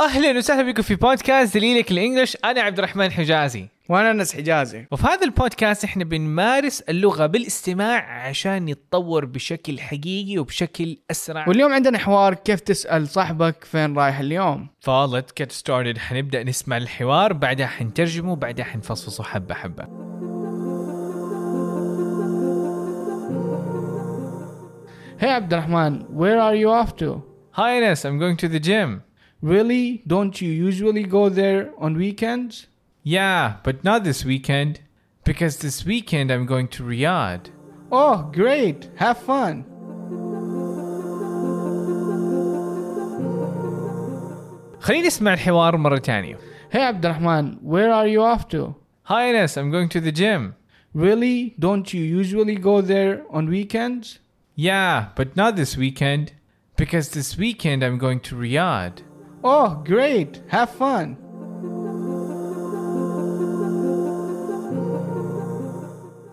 أهلا وسهلا بكم في بودكاست دليلك الإنجليش. أنا عبد الرحمن حجازي. وأنا أنس حجازي. وفي هذا البودكاست إحنا بنمارس اللغة بالاستماع عشان نتطور بشكل حقيقي وبشكل أسرع. واليوم عندنا حوار كيف تسأل صاحبك فين رايح اليوم؟ فالت get started. حنبدأ نسمع الحوار بعدها حنترجمه بعدها حنفصصه حبة حبة. Hey عبد الرحمن where are you off to? Hi Ines I'm going to the gym. Really don't you usually go there on weekends Yeah but not this weekend because this weekend I'm going to Riyadh Oh great have fun خلينا نسمع الحوار مرة تانية Hey عبد الرحمن where are you off to Hi Ines I'm going to the gym Really don't you usually go there on weekends Yeah but not this weekend because this weekend I'm going to Riyadh Oh great have fun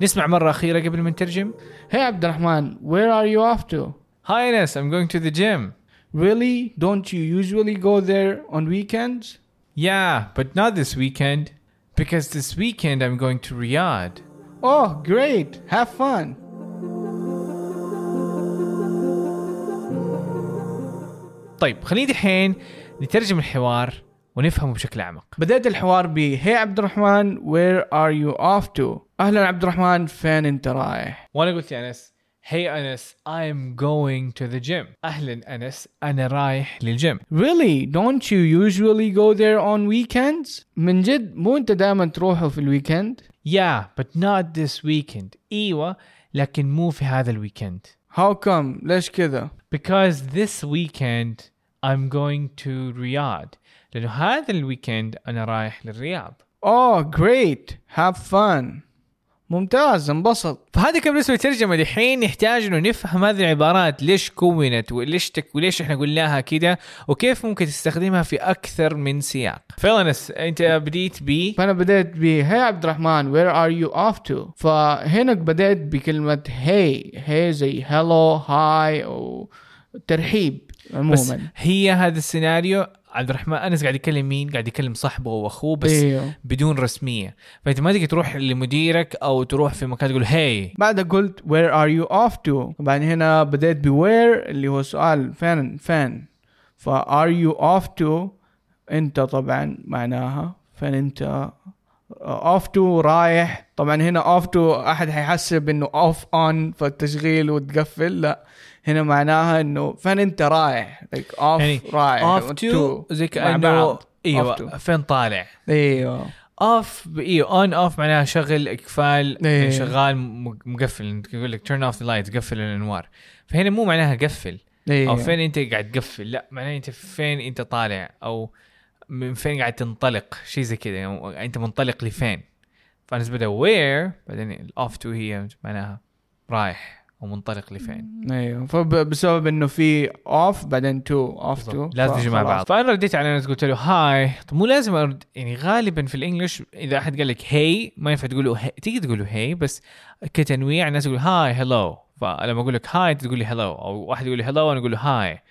نسمع مرة أخيرة قبل ما نترجم Hey عبد الرحمن where are you off to Hi Ines I'm going to the gym Really don't you usually go there on weekends Yeah but not this weekend because this weekend I'm going to Riyadh Oh great have fun طيب خلينا دحين نترجم الحوار ونفهمه بشكل أعمق. بدأت الحوار ب Hey عبد الرحمن where are you off to? أهلا عبد الرحمن فين أنت رايح? وأنا قلت يا أنس Hey أنس I'm going to the gym. أهلا أنس أنا رايح للجيم Really? Don't you usually go there on weekends? من جد مو أنت دائما تروحوا في ال weekend Yeah but not this weekend. أيوة لكن مو في هذا ال weekend How come? ليش كذا? Because this weekend I'm going to Riyadh. لأنه هذا ال weekend أنا رايح للرياض. Oh great. Have fun. ممتاز انبسط. فهذا كان بالنسبة للترجمه دحين نحتاج إنه نفهم هذه العبارات ليش كونت وليش تك وليش إحنا قلناها كده وكيف ممكن تستخدمها في أكثر من سياق. فأنس أنت بديت ب؟ فأنا بدأت ب Hey عبد الرحمن where are you off to? فهنا بدأت بكلمة Hey. Hey زي hello hi أو ترحيب. بس عموما. في هذا السيناريو عبد الرحمن أنس قاعد يكلم مين؟ قاعد يكلم صاحبه واخوه بس إيوه. بدون رسمية. فأنت ما تقدر تروح لمديرك أو تروح في مكان تقول hey بعدها قلت where are you off to? بعدين هنا بدأت ب where? اللي هو سؤال فين فين؟ ف are you off to أنت طبعا معناها فين أنت؟ off to رايح. طبعا هنا off to أحد حيحسب إنه off on فالتشغيل وتقفل. لا. هنا معناها إنه فين أنت رايح؟ Like off يعني رايح. off to زي كأنه. إيوه. فين طالع؟ إيوه. off إيوه on off معناها شغل إقفال. يعني شغال مقفل. يقول لك turn off the lights قفل الأنوار. فهنا مو معناها قفل. إيوه. أو فين أنت قاعد تقفل؟ لا معناها أنت فين أنت طالع؟ أو من فين قاعد تنطلق؟ شيء زي كذا. يعني أنت منطلق لفين؟ فهنا بدا where بعدين ال off to هي معناها رايح. ومنطلق لفين أيوه فبسبب إنه في off بعدين to off to لازم تجي مع بعض. فأنا رديت على أنس قلت له hi طب مو لازم أرد يعني غالبا في ال English إذا أحد قال لك hey ما ينفع تقول له تيجي تقول له hey بس كتنويع الناس يقول hi hello فلما أقول لك hi تقول لي hello أو واحد يقول لي hello أنا أقول له hi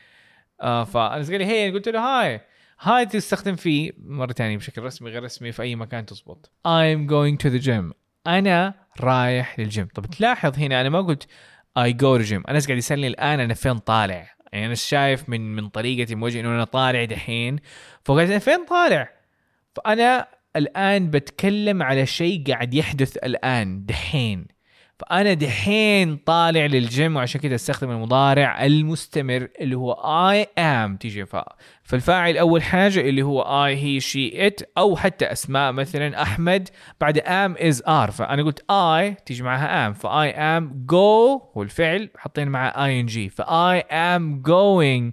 آه فأنا قال لي hey قلت له hi hi تستخدم فيه مرة ثانية بشكل رسمي غير رسمي في أي مكان تزبط I'm going to the gym أنا رايح للجيم طب تلاحظ هنا أنا ما قلت Gym. أنس قاعد يسألني الآن أنا فين طالع؟ يعني أنا شايف من من طريقتي من وجهي إنه أنا طالع دحين. فقاعد يسألني فين طالع؟ فأنا الآن بتكلم على شيء قاعد يحدث الآن دحين. فأنا دحين طالع للجيم وعشان كده استخدم المضارع المستمر اللي هو I am تيجي ف... فالفاعل أول حاجة اللي هو I he she it أو حتى أسماء مثلا أحمد. بعد am is are فأنا قلت I تيجي معها am ف I am go هو الفعل حاطين معها ing ف I am going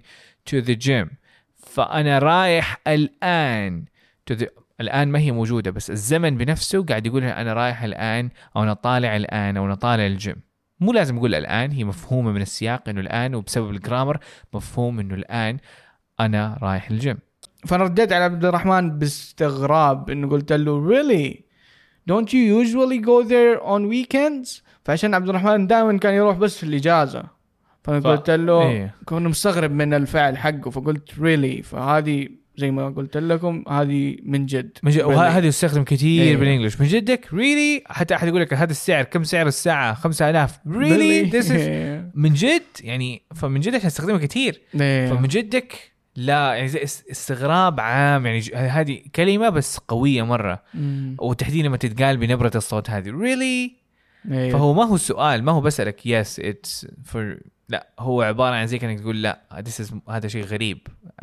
to the gym. فأنا رايح الآن to the الآن ما هي موجودة بس الزمن بنفسه قاعد يقول أنا رايح الآن أو أنا طالع الآن أو أنا طالع الجيم. مو لازم أقول الآن هي مفهومة من السياق إنه الآن وبسبب الجرامر مفهوم إنه الآن أنا رايح الجيم. فانا رديت على عبد الرحمن باستغراب إنه قلت له really? Don't you usually go there on weekends? فعشان عبد الرحمن دائما كان يروح بس في الإجازة. فانا ف- قلت له إيه. كنت مستغرب من الفعل حقه فقلت really فهذه زي ما قلت لكم هذه من جد. من جد. وهذا يستخدم كثير إيه. بال English. من جدك؟ ريلي حتى أحد يقول لك هذا السعر كم سعر الساعة؟ 5000 ريال Really؟ this من جد؟ يعني فمن جد إحنا نستخدمها كثير إيه. فمن جدك؟ لا يعني استغراب عام. يعني هذه كلمة بس قوية مرة. مم. وتحديدا لما تتقال بنبرة الصوت هذه. really إيه. فهو ما هو سؤال ما هو بسألك. yes it's for لا هو عبارة عن زي كأنك تقول لا this is هذا شيء غريب.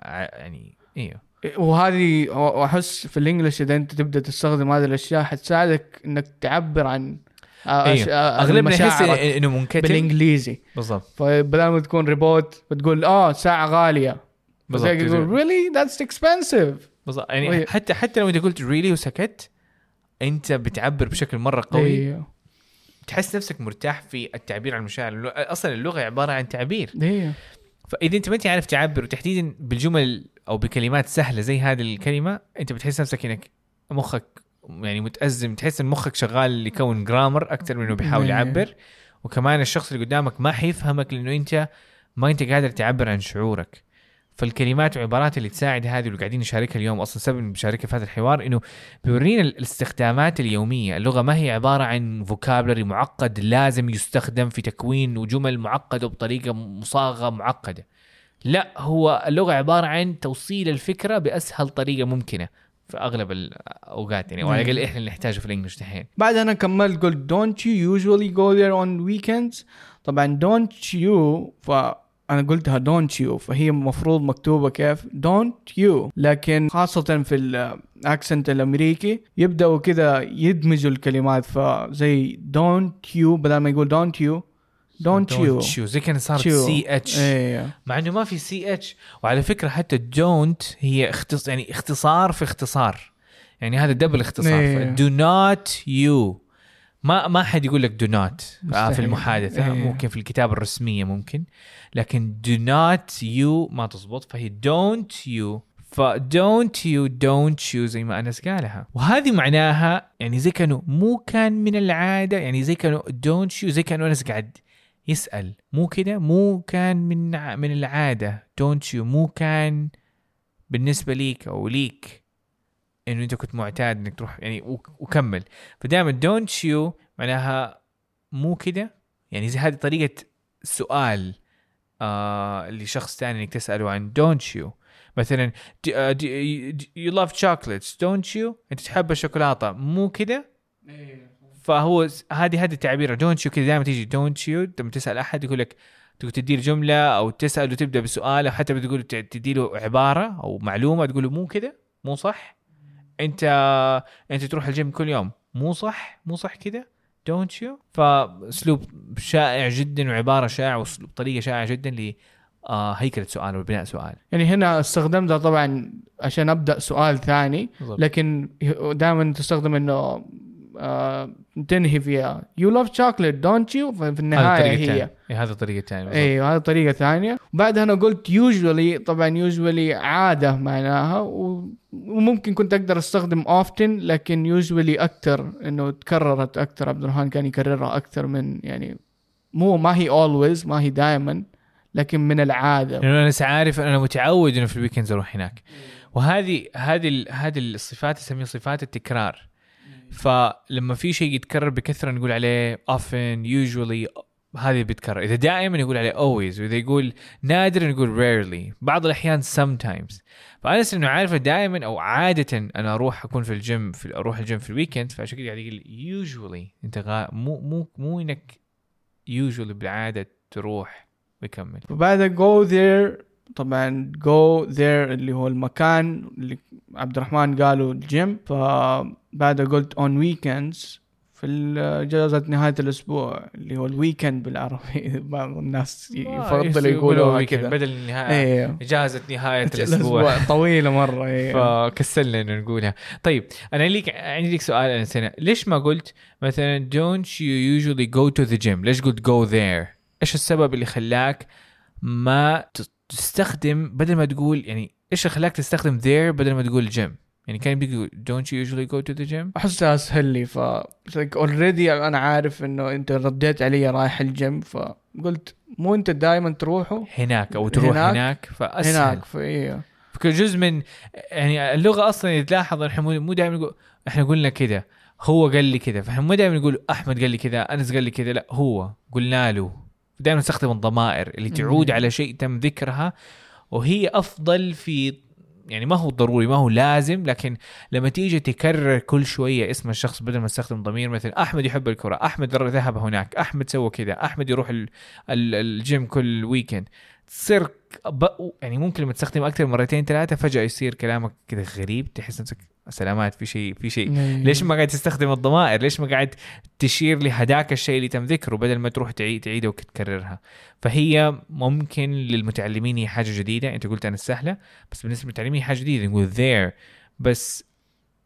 يعني إيوه. وهذه واحس في ال English إذا أنت تبدأ تستخدم هذه الأشياء حتساعدك إنك تعبر عن آه، أغلبنا يحس إنه منكتم بالإنجليزي. بالضبط. فبدل ما تكون ريبوت بتقول آه ساعة غالية. بالضبط. تقول really? That's expensive. بالضبط. يعني وهي- حتى حتى لو أنت قلت really وسكت أنت بتعبر بشكل مرة قوي. إيوه. تحس نفسك مرتاح في التعبير عن المشاعر. أصلا اللغة عبارة عن تعبير. إيوه. فإذا أنت ما انت عارف تعبر وتحديدا بالجمل أو بكلمات سهلة زي هذه الكلمة أنت بتحس نفسك إنك مخك يعني متأزم تحس إن مخك شغال يكون جرامر أكثر من إنه بيحاول إيه. يعبر وكمان الشخص اللي قدامك ما حيفهمك لأنه أنت ما أنت قادر تعبر عن شعورك فالكلمات والعبارات اللي تساعد هذه اللي قاعدين نشاركها اليوم أصلا سبب بشاركها في هذا الحوار إنه بيورينا الاستخدامات اليومية، اللغة ما هي عبارة عن vocabulary معقد لازم يستخدم في تكوين وجمل معقدة بطريقه مصاغة معقدة. لا هو اللغة عبارة عن توصيل الفكرة بأسهل طريقة ممكنة في أغلب الأوقات يعني وعلى الأقل إحنا اللي نحتاجه في ال English دحين. بعد أنا كملت قلت don't you usually go there on weekends طبعا don't you فأنا قلتها don't you فهي المفروض مكتوبة كيف؟ don't you. لكن خاصة في ال accent الأمريكي يبدأوا كذا يدمجوا الكلمات فزي don't you بدل ما يقول don't you you you زي كان صارت. C H إيه مع إنه ما في CH وعلى فكرة حتى don't هي اختص يعني اختصار في اختصار. يعني هذا double اختصار. إيه. do not you ما ما حد يقول لك do not في مستحيل. المحادثة. إيه. ممكن في الكتابة الرسمية ممكن. لكن do not you ما تزبط. فهي don't you ف don't you don't you زي ما أنس قالها. وهذه معناها يعني زي كأنه مو كان من العادة. يعني زي كأنه don't you زي كأنه أنس قاعد يسأل. مو كده؟ مو كان من من العادة. Don't you مو كان بالنسبة ليك أو ليك إنه أنت كنت معتاد إنك تروح يعني وك- وكمل. فدائما don't you معناها مو كده؟ يعني زي هذه طريقة سؤال آه لشخص ثاني إنك تسأله عن don't you. مثلا you- you love chocolates? Don't you أنت تحب الشوكولاتة؟ مو كده؟ فهو هذه هذه التعبير don't you كذا دائما تيجي. don't you لما تسأل أحد يقول لك تقول تدي له جملة أو تساله تبدا بسؤال أو حتى بتقول تدي له عبارة أو معلومة تقول له مو كذا مو صح. أنت أنت تروح الجيم كل يوم مو صح مو صح كذا. don't you فأسلوب شائع جدا وعبارة شائعة وأسلوب طريقة شائعة جدا آه هيكلة سؤال وبناء سؤال. يعني هنا استخدمتها طبعا عشان أبدأ سؤال ثاني لكن دائما تستخدم إنه آه تنهي فيها. you love chocolate don't you في النهاية هي. الثانية إيه، هذه الطريقة الثانية أيوه هذه طريقة ثانية وبعدها أنا قلت usually طبعا usually عادة معناها وممكن كنت أقدر أستخدم often لكن usually أكثر إنه تكررت أكثر. عبد الرحمن كان يكررها أكثر من يعني مو ما هي always ما هي دائما لكن من العادة. لأنه أنا لسه عارف أنا متعود إنه في ال weekends أروح هناك. وهذه هذه هذه الصفات نسميها صفات التكرار. فلما في شيء يتكرر بكثرة نقول عليه often usually هذه بيتكرر إذا دائما يقول عليه always وإذا يقول نادر نقول rarely. بعض الأحيان sometimes. فأنا إنه عارفه دائما أو عاده أنا أروح أكون في الجيم في أروح الجيم في ال weekend فعشان كذا قاعد يقول usually. أنت غا مو مو مو إنك usually بالعادة تروح ويكمل وبعدها go there طبعا go there اللي هو المكان اللي عبد الرحمن قالوا الجيم. فبعدها قلت on weekends في اجازة نهاية الأسبوع اللي هو ال weekend بالعربي. بعض الناس يفضلوا يقولوها weekend كذا بدل النهاية أيوه إجازة نهاية الأسبوع. الأسبوع طويلة مرة أيوه فكسلنا إنه نقولها. طيب أنا ليك عندي لك سؤال يا أنس. ليش ما قلت مثلا don't you usually go to the gym ليش قلت go there إيش السبب اللي خلاك ما تستخدم بدل ما تقول يعني إيش اللي خلاك تستخدم there بدل ما تقول gym يعني كان بيقول don't you usually go to the gym? احسها أسهل لي ف already أنا عارف إنه أنت رديت علي رايح الجيم فقلت مو أنت دائما تروحوا هناك أو تروح هناك؟ هناك, فأسهل. هناك فايوه فكان جزء من يعني اللغة أصلا تلاحظ إحنا مو دائما نقول إحنا قلنا كذا هو قال لي كذا فإحنا مو دائما نقول أحمد قال لي كذا أنس قال لي كذا لا هو قلنا له. دائما نستخدم الضمائر اللي تعود. على شيء تم ذكرها وهي أفضل في يعني ما هو ضروري ما هو لازم لكن لما تيجي تكرر كل شوية اسم الشخص بدل ما تستخدم ضمير مثلا أحمد يحب الكرة أحمد ذهب هناك أحمد سوى كذا أحمد يروح ال- ال- الجيم كل ويكند تصير يعني ممكن لما تستخدم أكثر مرتين ثلاثة فجأة يصير كلامك كذا غريب تحس نفسك سلامات في شيء في شيء. ليش ما قاعد تستخدم الضمائر؟ ليش ما قاعد تشير لهداك الشيء اللي تم ذكره بدل ما تروح تعيد تعيده وتكررها؟ فهي ممكن للمتعلمين هي حاجة جديدة. أنت قلت أنا سهلة بس بالنسبة للمتعلمين حاجة جديدة. نقول there. بس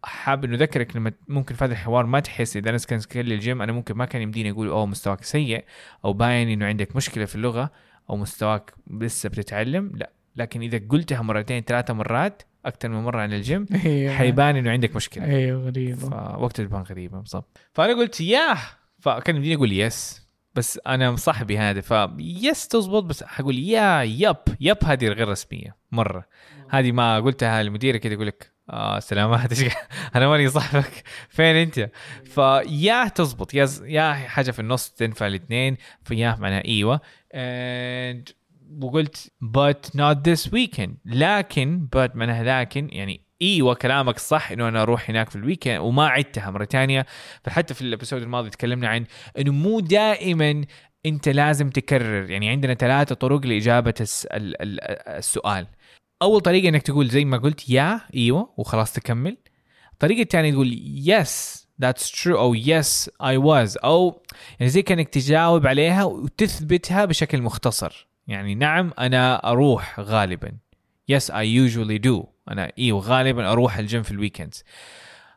حابب إنه أذكرك لما ممكن في هذا الحوار ما تحس إذا أنا كان سكيل الجيم أنا ممكن ما كان يمديني أقول أوه مستواك سيء. أو باين إنه عندك مشكلة في اللغة. أو مستواك لسه بتتعلم؟ لا. لكن إذا قلتها مرتين ثلاثة مرات أكثر من مرة عن الجيم أيوه. حيبان إنه عندك مشكلة. أيوه غريبة. فوقت تبان غريبة بالضبط. فأنا قلت yeah! فكان يمديني أقول yes بس أنا صاحبي هذا ف yes تزبط بس حقول yeah yep yep هذه غير رسمية مرة. هذه ما قلتها للمدير كده يقول لك آه سلامات أنا ماني صاحبك. فين أنت؟ ف yeah تزبط. yeah yeah حاجة في النص تنفع الاثنين ف yeah معناها إيوه. And وقلت but not this weekend. لكن but معناها لكن يعني أيوه كلامك صح إنه أنا أروح هناك في ال weekend وما عدتها مرة ثانية فحتى في الأبيسود الماضي تكلمنا عن إنه مو دائما أنت لازم تكرر. يعني عندنا ثلاثة طرق لإجابة الس- ال- ال- السؤال. أول طريقة إنك تقول زي ما قلت يا إيوه وخلاص تكمل. الطريقة الثانية تقول yes that's true. أو yes I was. أو يعني زي كأنك تجاوب عليها وتثبتها بشكل مختصر. يعني نعم أنا أروح غالبا. Yes I usually do. أنا أيوه غالبا أروح الجيم في ال weekends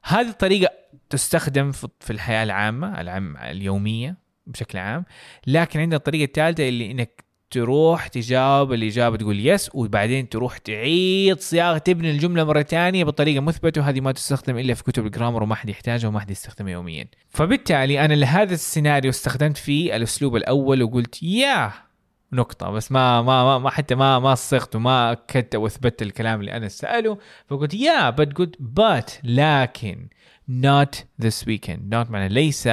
هذه الطريقة تستخدم في الحياة العامة العام اليومية بشكل عام. لكن عندنا الطريقة الثالثة اللي إنك تروح تجاوب الإجابة تقول yes وبعدين تروح تعيد صياغة تبني الجملة مرة ثانية بطريقة مثبتة وهذه ما تستخدم إلا في كتب ال grammar وما حد يحتاجها وما حد يستخدمها يوميا. فبالتالي أنا لهذا السيناريو استخدمت فيه الأسلوب الأول وقلت yeah نقطة. بس ما ما ما, حتى ما ما صغت وما أكدت أو اثبتت الكلام اللي أنا سأله. فقلت yeah but قلت but لكن not this weekend. Not معنى ليس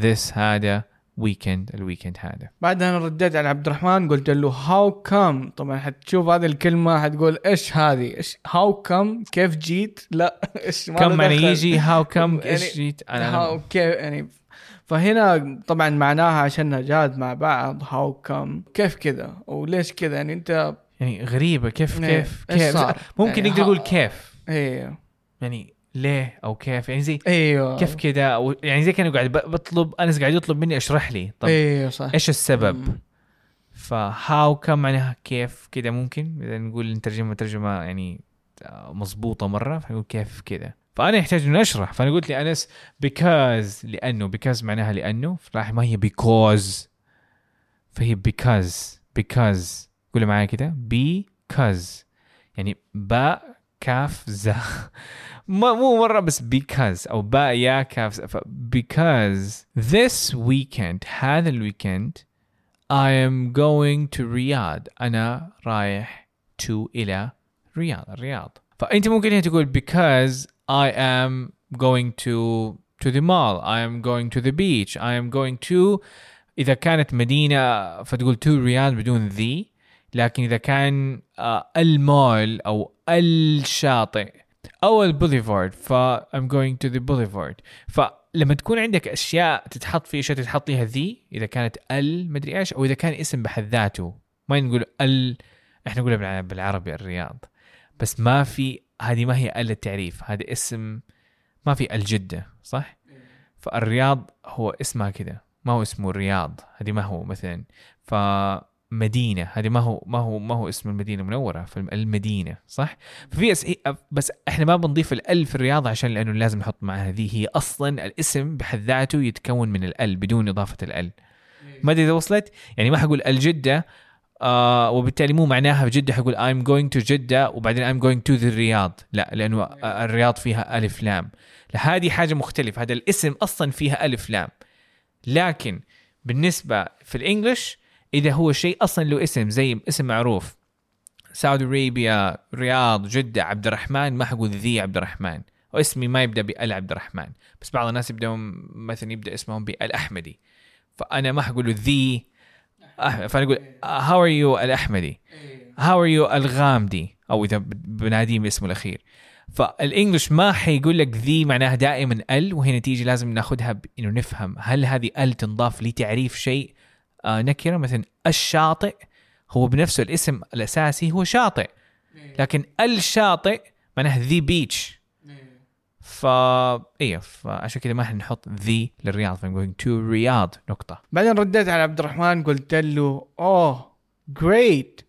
this هذا weekend ال weekend هذا. بعدها أنا رديت على عبد الرحمن قلت له how come طبعا حتشوف هذه الكلمة حتقول إيش هذه؟ إيش how come كيف جيت؟ لا إيش ما كم دخل. يجي؟ how come يعني إيش جيت؟ أنا how كيف يعني فهنا طبعا معناها عشاننا جاد مع بعض هاو كم كيف كذا؟ وليش كذا؟ يعني أنت يعني غريبة كيف إيه، كيف كيف؟ صار؟ ممكن يعني نقدر نقول كيف؟ أيوه يعني ليه أو كيف؟ يعني زي أيوه. كيف كذا يعني زي كأنه قاعد بطلب انس قاعد يطلب مني أشرح لي. طب أيوه صح. إيش السبب؟ مم. فهاو كم معناها كيف كذا ممكن؟ إذا نقول نترجمها ترجمة يعني آه، مضبوطة مرة فنقول كيف كذا فأنا يحتاج إني أشرح. فأنا قلت لأنس because لأنه because معناها لأنه. فراح ما هي because. فهي because because. قولي معايا كده. because. يعني باء كاف زا ما مو مرة بس because أو باء يا كاف زا ف because this weekend هذا الويكند I am going to رياض أنا رايح to إلى رياض الرياض فأنت ممكن هنا تقول because I am going to to the mall I am going to the beach I am going to إذا كانت مدينة فتقول to رياض بدون ذي لكن إذا كان آه، المول أو الشاطئ أو البوليفارد ف I'm going to the boulevard. فلما تكون عندك أشياء تتحط في أشياء تتحط فيها ذي إذا كانت ال مدري إيش أو إذا كان اسم بحد ذاته. ما نقول ال إحنا نقولها بالع- بالعربي الرياض. بس ما في هذه ما هي ال التعريف هذا اسم ما في الجدة صح؟ فالرياض هو اسمها كذا ما هو اسمه الرياض هذه ما هو مثلا. فمدينة هذه ما هو ما هو ما هو اسم المدينة المنورة فالمدينة صح؟ ففي أس... بس إحنا ما بنضيف الال في الرياض عشان لأنه لازم نحط معها. هذه هي أصلا الاسم بحد ذاته يتكون من الأل بدون إضافة الأل. ما أدري إذا وصلت؟ يعني ما حقول الجدة آه وبالتالي مو معناها في جدة حقول I'm going to جدة وبعدين I'm going to the الرياض لا لأنه آه، الرياض فيها ألف لام. لا هذه حاجة مختلفة. هذا الاسم أصلا فيها ألف لام. لكن بالنسبة في الإنجليش إذا هو شيء أصلا له اسم زي اسم معروف. سعودي أرابيا رياض جدة عبد الرحمن ما حقول ذي عبد الرحمن واسمي ما يبدأ بأل عبد الرحمن بس بعض الناس يبدأون مثلا يبدأ اسمهم بالاحمدي فأنا ما حقول the فانا أقول how are you الاحمدي how are you الغامدي أو إذا بناديه باسمه الأخير. فال English ما حيقول لك the معناها دائما أل وهنا تيجي لازم ناخذها إنه نفهم هل هذه أل تنضاف لتعريف شيء نكرة مثلا الشاطئ هو بنفسه الاسم الأساسي هو شاطئ. لكن الشاطئ معناها the beach فا إيه فعشان كذا ما حنحط the للرياض going to رياض نقطة. بعدين رديت على عبد الرحمن قلت له oh great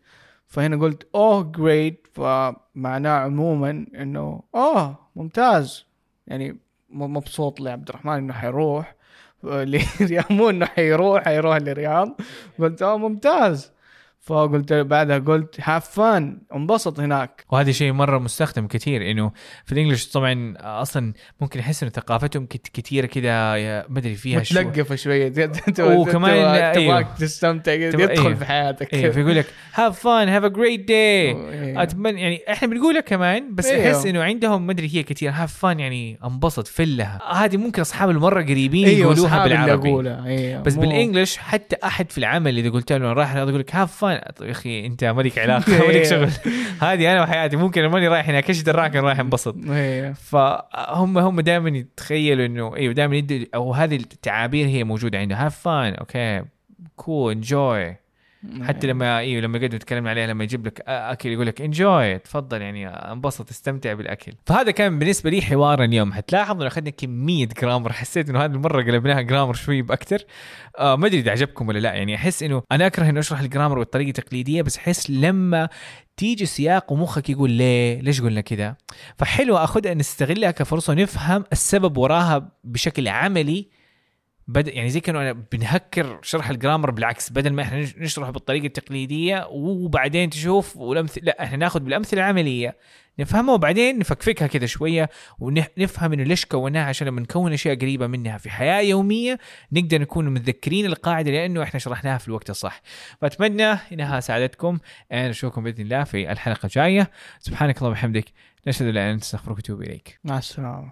فهنا قلت oh great فمعناه عموما إنه أوه ممتاز. يعني مبسوط لعبد الرحمن إنه حيروح. مو انه حيروح حيروح للرياض قلت اوه ممتاز. فقلت بعدها قلت have fun انبسط هناك. وهذا شيء مرة مستخدم كثير إنه في ال English طبعا أصلا ممكن احس إنه ثقافتهم كثيرة كذا ما أدري فيها متلقفة شوية. وكمان- تبغاك أيوه. تستمتع تبغى- يدخل أيوه. في حياتك. أيوه فيقول لك have fun have a great day. اتمنى يعني إحنا بنقولها كمان بس أيوه. أحس إنه عندهم ما أدري هي كثير have fun يعني انبسط فلها هذه ممكن أصحاب المرة قريبين أيوه يقولوها بالعربي. أيوه. بس بال English حتى أحد في العمل إذا قلت له رايح يقول لك have fun يا أخي أنت مالك علاقة مالك شغل. هذه أنا وحياتي. ممكن ماني رايح هناك إيش دراك أنا رايح انبسط. أيوه فهم هم دائما يتخيلوا انه أيوه دائما يدوا أو هذه التعابير هي موجودة عنده have fun okay. cool enjoy حتى لما أيوه لما قد تكلمنا عليها لما يجيب لك أكل يقول لك enjoy تفضل يعني انبسط استمتع بالأكل. فهذا كان بالنسبة لي حوار اليوم. حتلاحظ إنه أخذنا كمية grammar حسيت إنه هذه المرة قلبناها grammar شوي بأكثر. آه ما أدري إذا عجبكم ولا لا. يعني أحس إنه أنا أكره انه أشرح الجرامر بالطريقة التقليديه بس أحس لما تيجي سياق ومخك يقول ليه؟ ليش قلنا كذا فحلو أخذها نستغلها كفرصة نفهم السبب وراها بشكل عملي. بدا يعني زي أنا بنهكر شرح الجرامر بالعكس بدل ما إحنا نش- نشرح بالطريقة التقليدية وبعدين تشوف والامثله لا إحنا ناخذ بالأمثلة العملية نفهمها وبعدين نفكفكها كذا شوية ونفهم إنه ليش كوناها عشان لما نكون أشياء قريبة منها في حياة يومية نقدر نكون متذكرين القاعدة لأنه إحنا شرحناها في الوقت الصح. فأتمنى انها ساعدتكم أنا أشوفكم بإذن الله في الحلقة الجاية. سبحانك اللهم وبحمدك نشهد أن لا إله إلا أنت نستغفرك ونتوب إليك. مع السلامة.